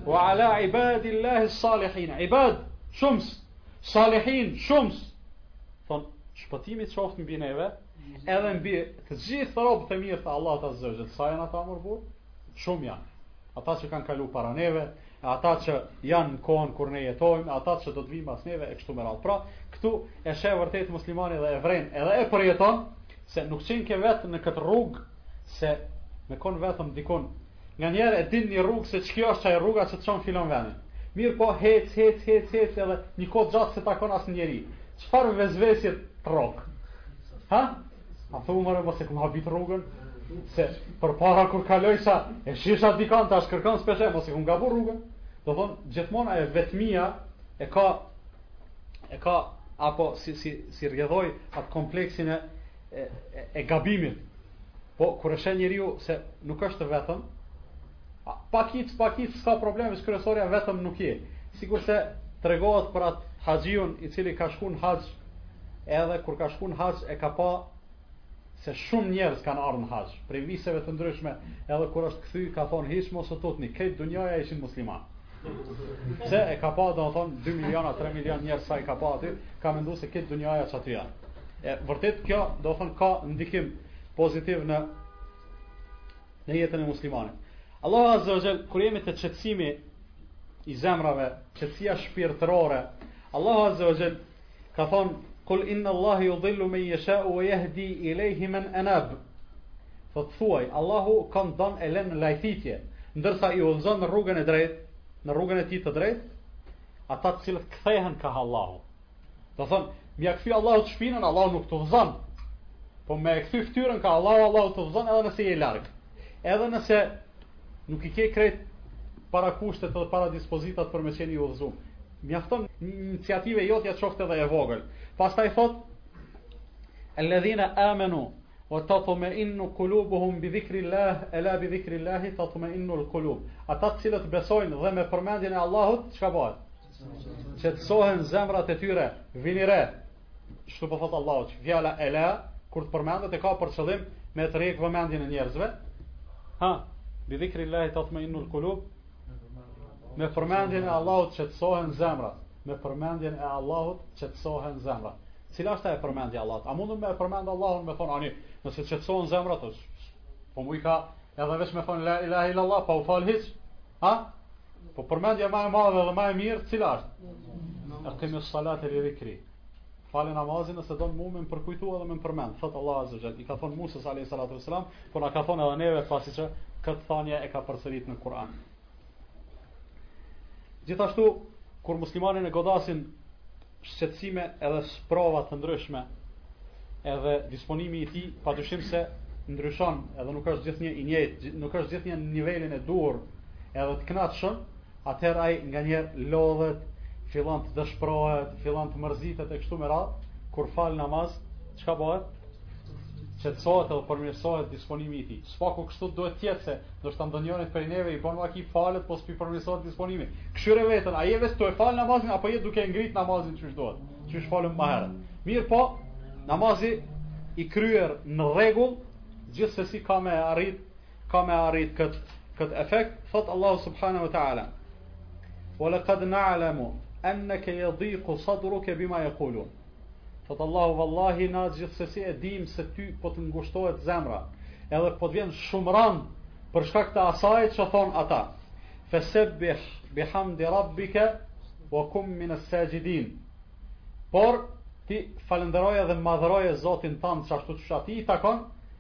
wa ala ibadillahi salihin. Ibad shumës salihin shumës. Thon shpëtimi qoftë mbi neve, edhe mbi të gjithë robët e mirë të Allahut Azza wa Jalla. Sa janë ata more burrë? Shumë janë. Ata që kanë kalu para neve, e ata që janë në kohën kur ne jetojmë, e ata që do të vijnë pas neve e kështu me radhë. Pra, këtu e sheh vërtet muslimani edhe e vren, edhe e përjeton se nuk qenke vetë në këtë rrugë se me kon vetëm dikun. Nganjëherë e din një rrugë se qikjo është qajo rruga që të çon filan vendi. Mirëpo hec, hec, hec, hec edhe një kohë gjatë s'e takon asnjë njeri. Çfarë vesvese të rrok? Ha? A thu more mos e kum habit rrugën Se përpara kur kalojsa E shisha dikan tash kërkan s'pe shoh Mos e kum gabu rrugën Domethënë gjithmonë vetmia E ka E ka Apo si, si, si rrjedhojë Atë kompleksin e, e, e, e gabimit Po kur e sheh njeriu se nuk është vetëm Pakicë, pakicë, s'ka problem, është kryesorja, vetëm nuk je. Sikurse tregohet për atë haxhinë i cili ka shku në haxh, edhe kur ka shku në haxh e ka pa se shumë njerëz kanë ardhë në haxh, prej viseve të ndryshme, edhe kur është kthy, ka thonë, hiç mos u tutni, krejt dunjaja ishin musliman. Se e ka pa, domethënë, 2 miliona, 3 milion njerëz sa i ka pa aty, ka mendu se krejt dunjaja qaty janë. E vërtet kjo, domethënë, ka ndikim pozitiv në në jetën e muslimanit. Allahu Azza wa Jall kur jemi te qetësimi i zemrave, qetësia shpirtërore, Allahu Azza wa Jall ka thon kul inna Allahu yudhillu man yasha wa yahdi ilayhi man anab. Thot thuaj, Allahu kan don e len në lajthitje, ndërsa i udhëzon në rrugën e drejtë, në rrugën e tij të drejtë, ata të cilët kthehen kah Allahu. Domethënë, me ja kthy Allahut shpinën, Allahu nuk të udhëzon. Po me e kthy fytyrën kah Allahu, Allahu të udhëzon edhe nëse je larg. Edhe nëse nuk i ke krejt parakushtet dhe paradispozitat për me qenë i udhëzum. Mjafton iniciativë e jotja qoftë edhe e vogël. Pastaj thot, Alladhina amanu wa tatma'innu qulubuhum bi dhikri Allah, ala bi dhikri Allah tatma'innu al-qulub. Ata të cilët besojnë dhe me përmendjen e Allahut, çka bëhet? qetësohen zemrat e tyre, vini re. Çfarë po thot Allahu? Fjala ela kur të përmendet e ka për qëllim me tërhek vëmendjen e njerëzve. Ha, bi dhikrillahi tatmainul qulub. Me përmendjen e Allahut qetësohen zemrat. Me përmendjen e Allahut qetësohen zemrat. Cila është përmendja e Allahut? A mundun me përmend Allahun me thon ani, nëse qetësohen zemrat, po muj ka edhe veç me thon la ilaha illallah, pa u fal hiç. Ha? Po përmendja ma e madhe dhe ma e mirë, cila është? Ekimis salate li dhikri. Fale namazin nëse don mu me më përkujtu edhe me më përmend. Thotë Allah Azze ve Xhel. I ka thonë Musës alejhi salatu veselam, por na ka thonë edhe neve pasi që këtë thanie e ka përsërit në Kur'an. Gjithashtu, kur muslimanin e godasin shqetësime edhe sprova të ndryshme edhe disponimi i tij padyshim se ndryshon edhe nuk është gjithnjë i njëjtë nuk është gjithnjë në nivelin e duhur edhe të kënaqshëm atëherë ai nganjëherë lodhet fillon të dëshprohet fillon të mërzitet e kështu me radhë kur fal namaz Çka bëhet? Qetësohet edhe përmirësohet disponimi i tij. S'paku kështu duhet të jetë se ndoshta ndonjërit prej neve i bën vaki falet po s'p'i përmirësohet disponimi. Kqyre veten, a je veç tu fal namazin apo je duke ngrit namazin qysh duhet? Qysh folëm më herët. Mirëpo, namazi i kryer në rregull, gjithsesi ka me arrit, ka me arrit kët kët efekt, thot Allahu subhanahu wa taala. Wa laqad na'lamu annaka yadhiqu sadruka bima yaqulun. Thot Allahu vallahi na gjithsesi e dim se ty po të ngushtohet zemra, edhe po të vjen shumë rand për shkak të asaj që thon ata. Fasabbih bihamdi rabbika wa kun min as-sajidin. Por ti falënderoje dhe madhëroje Zotin tënd ashtu siç atij i takon,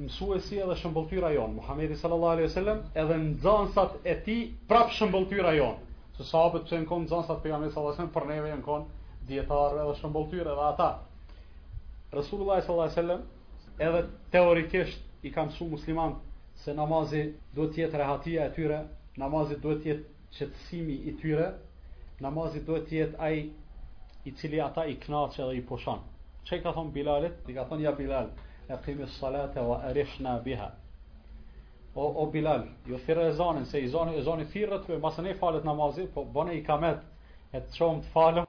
mësuesi edhe shëmbëlltyra jonë, Muhammedi sallallahu alaihi sallam, edhe nxansat e tij, prap shëmbëlltyra jonë, se sahabët që janë konë nxansa për Muhammedin sallallahu alaihi sallam, për neve janë konë dijetarë edhe shëmbëlltyra edhe ata. Resulullah sallallahu alaihi sallam, edhe teorikisht i ka msu muslimant, se namazi duhet t'jetë rehatia e tyre, namazi duhet t'jetë qetësimi i tyre, namazi duhet të jetë ai i cili ata i kënaq dhe i pushon. Ça i ka thon Bilalit? I ka thon ja Bilal, ekimis salate wa arihna biha. O o Bilal, jo thirre ezanin se ezani, ezani thirret e masanej falet namazi, po bone ikamet e të çomë të falëm.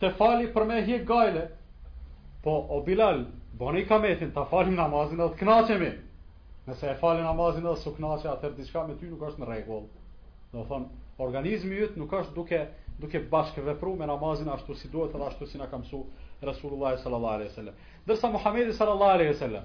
Te fali për me hjek gajle. Po o Bilal, bone ikametin, ta falim namazin dhe të knaqemi. Nëse e fali namazin dhe s'u knaqe, atherë diçka me ty nuk është në rregull. Domethonë, organizmi yt nuk është duke, duke bashkëvepru me namazin ashtu si duhet dhe ashtu si na ka mësu Resulullah sallallahu alaihi sallam. Ndërsa Muhammedi sallallahu alaihi sallam,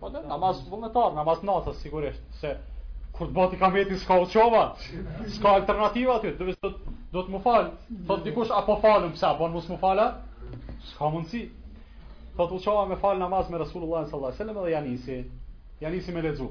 Po dhe, namaz vullnetar, namaz nate, sigurisht, se kur të bohet ikameti s'ka u çova, s'ka alternativa aty, duhet me u fal, thot dikush, a po falëm, pse, a bon mos me u fal a, s'ka mundësi. Thot u çova me falë namaz me Rasulullah sallallahu alaihi wasallam dhe ia nisi, ia nisi me lexu.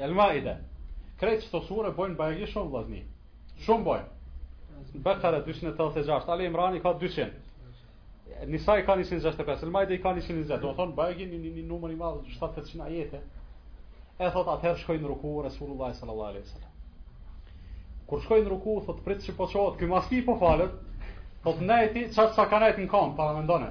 El Maide. Krejt qëto sure bojnë bajagi shumë vllazni. Shumë bojnë. Bekare 286, Ali Imrani ka 200. Nisa i ka 165, e El Maide i ka 120. Do thon bojnë një, një, një numër i madh 700 ajete. E thot atëherë shkoi në ruku Resulullah sallallahu alaihi wasallam. Kur shkoi në ruku, thot prit që po qohet, ky mas tij po falet, thot nejti, qatë sa ka nejtë në kam, paramendone.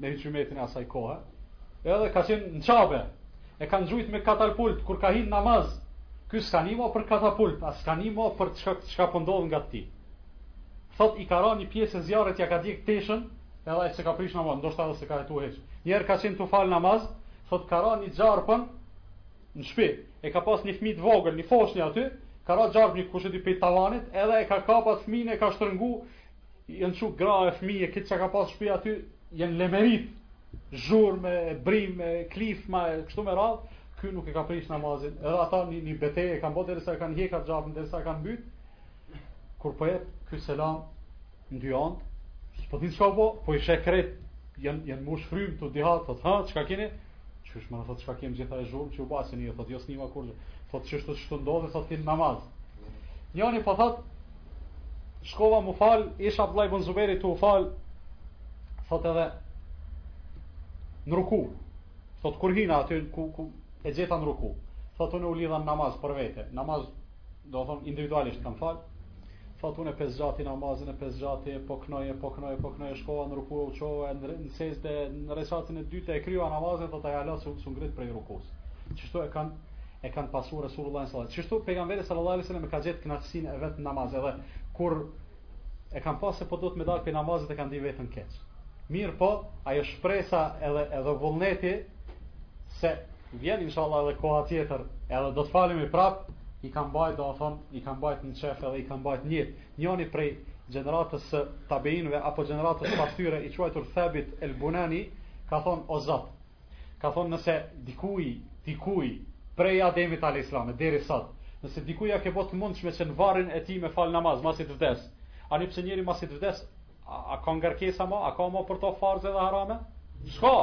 në hykëmetin e asaj kohë, edhe ka qenë në qabe, e kanë gjujt me katapult, kur ka hinë namaz, ky s'ka ni as për katapult, as s'ka ni për çka, çka po ndodh rreth ti. Thot i ka ra një pjesë e zjarrit, ia ka djegë teshën, edhe s'e ka prish namaz, ndoshta edhe s'e ka hetu hiç. Njëherë ka qenë tu falë namaz, thot ka ra një gjarpën në shpi, e ka pas një fmi të vogël, një foshnjë aty, ka ra gjarpni kush e di prej tavanit, edhe e ka kap atë fminë, e ka shtrëngu, Janë çu gra e fëmijë krejt çka ka pas n'shtëpi aty janë lemerit zhurmë brimë klithma kështu me radhë ky nuk e ka prish namazin edhe ata një, një betejë kanë bërë derisa e kanë hjek atë gjarpën derisa e kanë mbyt kur po jep ky selam në dy anët po din çka po po i sheh krejt janë janë mush frymë tu dihat thot ha çka keni Qysh more thotë, çka kemi gjithë ajo zhurmë, që u bo s'nive, thotë, jo s'niva kurgjo, thotë, qysh qështu ndodhi, thotë, ti n'namaz. Njani po thotë, shkova mu falë, ish Abdullah ibn Zubejri tu u falë, thotë edhe, në ruku, thotë, kur hina aty, ku, ku, e gjeta në ruku, thotë, unë u lidha në namaz për vete, namaz Do thon individualisht kam fal. Thot unë e po e zgjati namazin e po e zgjati po knoj e po knoj e po knoj e shkova në ruku u çova në sexhde në reqatin e dytë e kryva namazin thot ai hala s'u ngrit prej rukus. Qështu e kanë e kanë pasu Resulullahun sallallahu alaihi wasallam. Qështu pejgamberi sallallahu alaihi wasallam e ka gjetë kënaqësinë e vet në namaz edhe kur E kanë pa se po duhet me dalë prej namazit e kanë ndi vetën keq. Mirëpo, ajo shpresa edhe, edhe vullneti se vjen inshallah edhe koha tjetër edhe do të falemi prap i ka mbajt do të thotë i ka mbajt në qef edhe i ka mbajt qetë njoni prej gjeneratës së tabeinve apo gjeneratës pas tyre i quajtur Thabit el Bunani ka thonë o Zot Ka thonë nëse dikuj, dikuj, prej Ademit a.s. e deri sot, nëse dikuj ia ke bo të mundshme që në varrin e ti me falë namaz, masit vdes, ani pse njeri masit vdes, a, a ka ngarkesa ma, a ka ma për to farze dhe harame? S'ka.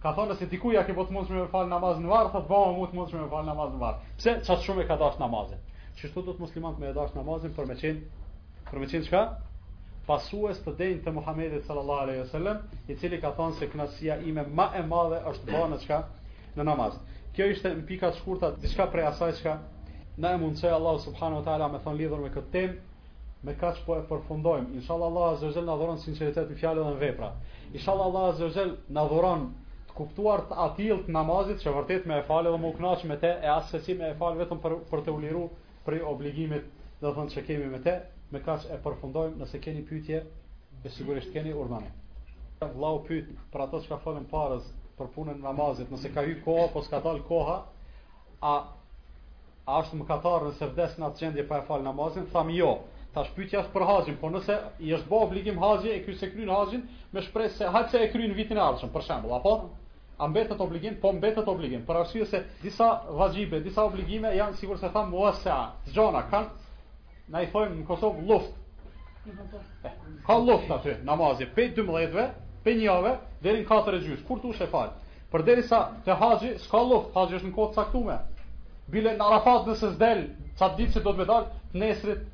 Ka thonë nëse dikuj ia ke bo të mundshme me falë namaz në varr, thotë boma mu të mundshme me falë namaz në varr. Pse qatë shumë e ka dashtë namazin? Qështu duhet muslimant me e dashtë namazin për me qenë Për me qenë çka? Pasues të denjë të Muhammedit sallallahu aleyhi sallam, i cili ka thonë se knasia ime ma e madhe është ba në çka? Në namaz. Kjo ishte në pika të shkurta, diçka prej asaj çka na e mundësoi Allah subhanu wa ta'ala me thonë lidhur me këtë temë, me kaq po e përfundojmë. Inshallah Allah azza wa jall na dhuron sinqeritet në fjalë dhe në vepra. Inshallah Allah azza wa jall na dhuron të kuptuar të atillt namazit që vërtet me e falë dhe me u kënaq me te e assesi me e falë vetëm për për t'u liruar prej obligimit do thënë që kemi me te, me kaq e përfundojmë, nëse keni pyetje, e sigurisht keni urdhani. Vllau pyet për ato çka folën par'z për punën e namazit, nëse ka hy koha po s'ka dal koha, a a është mëkatar nëse vdes në atë gjendje pa e fal namazin? Tham jo. Tash pyetja është për haxhin, po nëse i është bë obligim haxhi e ky s'e kryen haxhin me shpresë se hajt se e kryen vitin e ardhshëm, për shembull, apo A mbetet obligim? Po mbetet obligim, për arsye se disa vaxhibe, disa obligime janë sikur se thamë muessa, zgjanim kanë na i thojmë në Kosovë lluft. Eh, ka lluft aty, namazi, pe 12-ve, pe njëve, deri në 4 e gjysë, kur dush e fal. Përderisa te haxhi, s'ka lluft, haxhi është në kohë të caktume. Bile në Arafat nëse s'del, qat ditë që do të me dalë, të nesrit,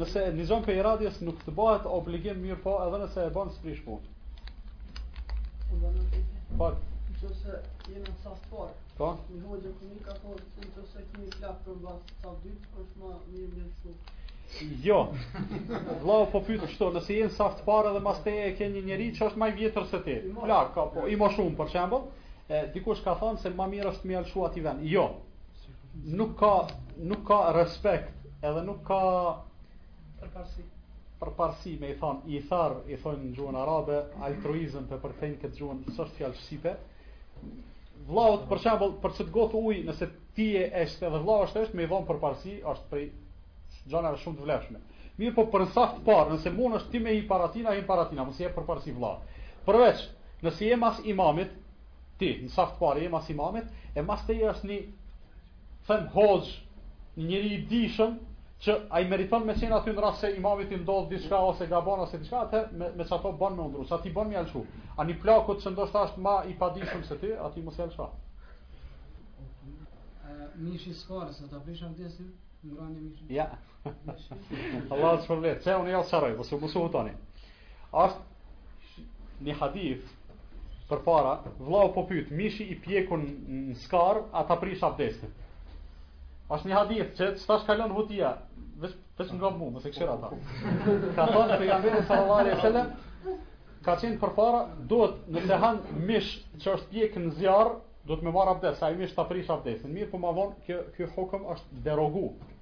Nëse e dëgjon prej radios nuk të bëhet obligim mirëpo edhe nëse e bën s'prish punë. Po. Nëse jemi në saft parë. Po. Në hoje kemi ka po nëse kemi plak për mbas sa ditë për më mirë mirë kështu. Jo. Vllau po pyet kështu, nëse je n'saft parë dhe mas te e ke një njerëz që është më i vjetër se ti. Plak ka po, i më shumë për shembull. E dikush ka thënë se më mirë është me ja lshu ti vend. Jo. nuk ka nuk ka respekt edhe nuk ka përparësi përparësi me i thon ithar i thon në gjuhën arabe altruizëm po e përkthejn këtë gjuhën s'osht fjalë shqipe vllaut për shembull për qit gotë ujë nëse ti je etshëm edhe vllau etshëm është me i dhon përparësi është prej gjanave shumë të vlefshme mirëpo për saft parë nëse mundesh ti me hi para tina hi para tina mos i jep përparësi vllau përveç nëse je mas imamit Ti, në saft parë, je mas imamit, e mas teje është një, them, hoxhë, një njeri i dijshëm, që ai meriton me qenë aty në rast se imamit i ndodhë diçka ose gabon ose diçka, atëher me, me qato bon me u ndrru, qati bon me ja lëshu. A një plakut që ndoshta është ma i padijshëm se ti, ati mos ja lësho. Mishi i skarës, a ta prish avdesin, ngrani mishi. Ja. Allah të shpërblet, që unë jelë sharoj, mos u musu hutoni. Është një hadith përpara, vlau po pyt, mishi i pjekun në skar, a ta prish abdestin. Është një hadith që qetash kalon hutia, veç veç nga mu, mos e kqyr ata. Ka thonë pejgamberi sallallahu alaihi wasallam, ka qenë përpara, duhet nëse han mish që është pjek në zjarr, duhet me marr abdes, se ai mish ta prish abdestin. Mirëpo ma vonë, kjo, ky hukëm është derogu,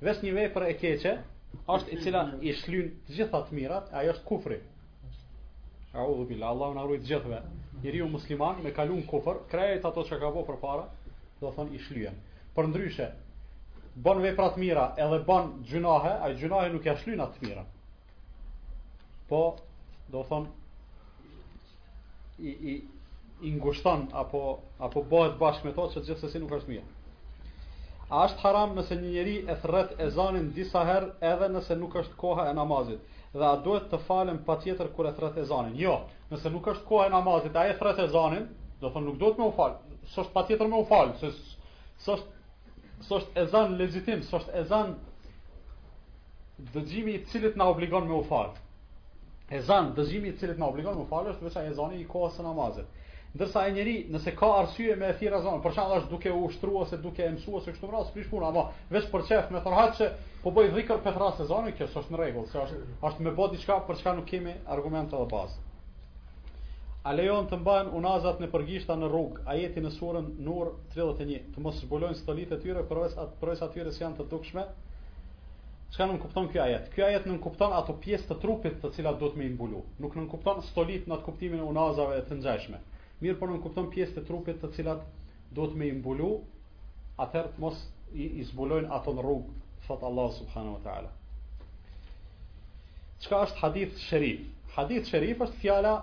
Veç një vepër e keqe është e cila i shlyn të gjitha të mirat, ajo është kufri. A'udhu billah, Allahu na ruaj të gjithëve. Njeriu musliman me kalun kufër, krejt ato që ka bërë përpara, do të thonë i shlyen. Përndryshe, bën vepra të mira, edhe bën gjunahe, a gjunahe nuk ja shlyn ato të mira. Po, do të thonë i i i ngushton apo apo bëhet bashkë me to që gjithsesi nuk është mirë. A është haram nëse një njeri e thrret ezanin disa herë edhe nëse nuk është koha e namazit? Dhe a duhet të falem patjetër kur e thrret ezanin? Jo, nëse nuk është koha e namazit, ai e thrret ezanin, do thonë nuk duhet me u fal, s'është patjetër me u fal, s'është S'është ezan legjitim, s'është ezan dëgjimi i të cilit na obligon me u fal. Ezan dëgjimi i të cilit na obligon me u fal është veç ai ezani i kohës së namazit. Ndërsa ai njeri, nëse ka arsye me e thirrë ezanin, për shembull është duke ushtru ose duke e mësu ose kështu me radhë, s'prish puna, ama veç për qef me thonë hajt se po bëj dhikër po e thrras ezanin, kjo s'është në rregull, se është, është me bo diqka për qka nuk kemi argumente dhe bazë. A lejohet të mbahen unazat nëpër gishta në rrugë, ajeti në surën Nur 31, të mos zbulojnë stolitë e tyre, përveç atë përveç atyre që janë të dukshme. Çka nënkupton ky ajet? Ky ajet nënkupton ato pjesë të trupit të cilat duhet me i mbulu. Nuk nënkupton stolitë në atë kuptimin e unazave e të ngjashme. Mirëpo nënkupton pjesë të trupit të cilat Duhet me i mbulu, atëherë të mos i, i zbulojnë ato në rrugë, thotë Allahu subhanahu wa taala. Çka është hadith sherif? Hadith sherif është fjala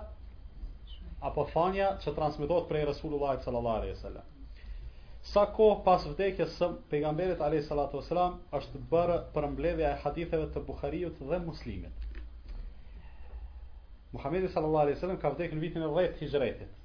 apo thanja që transmetohet prej Resulullahit sallallahu alaihi wasallam. Sa kohë pas vdekjes së pejgamberit alaihi salatu wasallam është bërë përmbledhja e haditheve të Buhariut dhe Muslimit. Muhamedi sallallahu alaihi wasallam ka vdekur në vitin e 10 të Hijretit.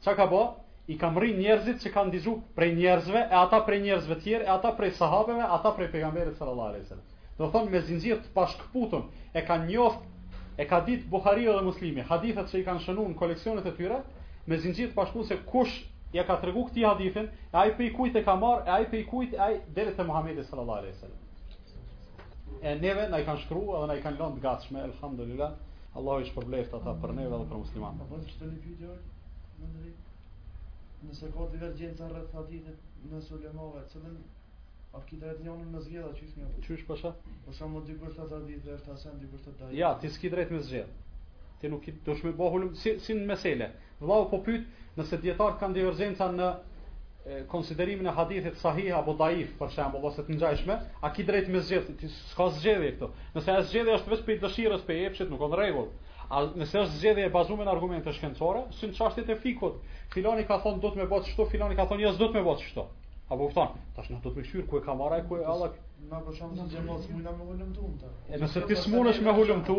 Çka ka ba? I ka mrri njerzit që kan digju prej njerzve e ata prej njerzve tjer e ata prej sahabeve ata prej pejgamberit sallallahu alejhi ve sellem. Do thon me zinxhir të pashkputum e kan njoft e ka dit Buhariu dhe Muslimi hadithet që i kan shënu në koleksionet e tyre me zinxhir të pashkputum se kush ja ka tregu këtij hadithin e ai prej kujt e ka marr e ai prej kujt e ai deri te Muhamedi sallallahu alejhi ve sellem. E neve na i kanë shkruar dhe na i kanë lënë të gatshme, elhamdulillah. Allahu i shpërbleft ata për neve dhe për muslimanët. Po çdo një pyetje është Nëse ka divergjenca rreth hadithit në Sulemove, cilën A ki drejt një unën me zgjedhë, qysh një unën? Qysh përshë? Po përshë po më dy kërë të të di dhe është hasen, dy kërë të dajë. Ja, ti s'ki drejt me zgjedhë. Ti nuk ki qysh me bo hukëm, si, si në mesele. Vëllau po pyet nëse dietarët kanë divergjenca në konsiderimin e hadithit sahih apo daif për shembull ose të ngjashme, a ki drejt me zgjedh, ti s'ka zgjedhje këtu. Nëse zgjedhja është vetëm për dëshirës, prej epshit, nuk ka rregull. A nëse është zgjedhje e bazuar në argumente shkencore, si në çështjet e fikhut, filani ka thonë do të me bo kështu, filani ka thonë jo s'do të me bo kështu. A po kupton? Tash na do të me kqyr ku e ka marrë ku e alla. Na po s'mujshem mos me na me hulumtu. Nëse ti s'munesh me hulumtu,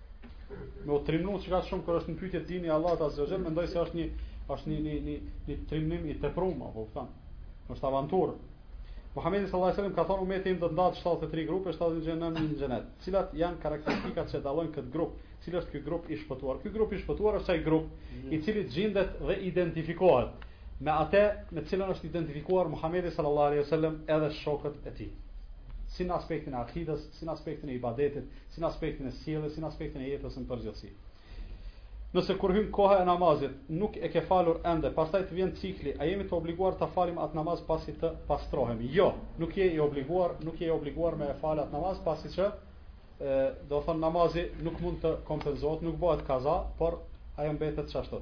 Me u trimnu që ka shumë kërë është në pytje dini Allahut azze ve xhel, mendoj se është një, është një, një, një, një trimnim i teprum, a po kupton, është avanturë. Muhammedi sallallahu alaihi wasallam ka thonë umeti im do të ndahet 73 grupe, 72 xhehenem, një xhenet. Cilat janë karakteristikat që dallojnë këtë grup? Cili është ky grup i shpëtuar? Ky grup i shpëtuar është ai grup i cili gjendet dhe identifikohet me atë me të cilën është identifikuar Muhammedi sallallahu alaihi wasallam edhe shokët e tij. Si në aspektin e akidës, si në aspektin e ibadetit, si në aspektin e sjelljes, si në aspektin e jetës në përgjithësi. Nëse kur hyn koha e namazit, nuk e ke falur ende, pastaj të vjen cikli, a jemi të obliguar ta falim atë namaz pasi të pastrohemi? Jo, nuk je i obliguar, nuk je i obliguar me e fal atë namaz pasi që e, do thon namazi nuk mund të kompenzohet, nuk bëhet kaza, por ajo mbetet qashtu.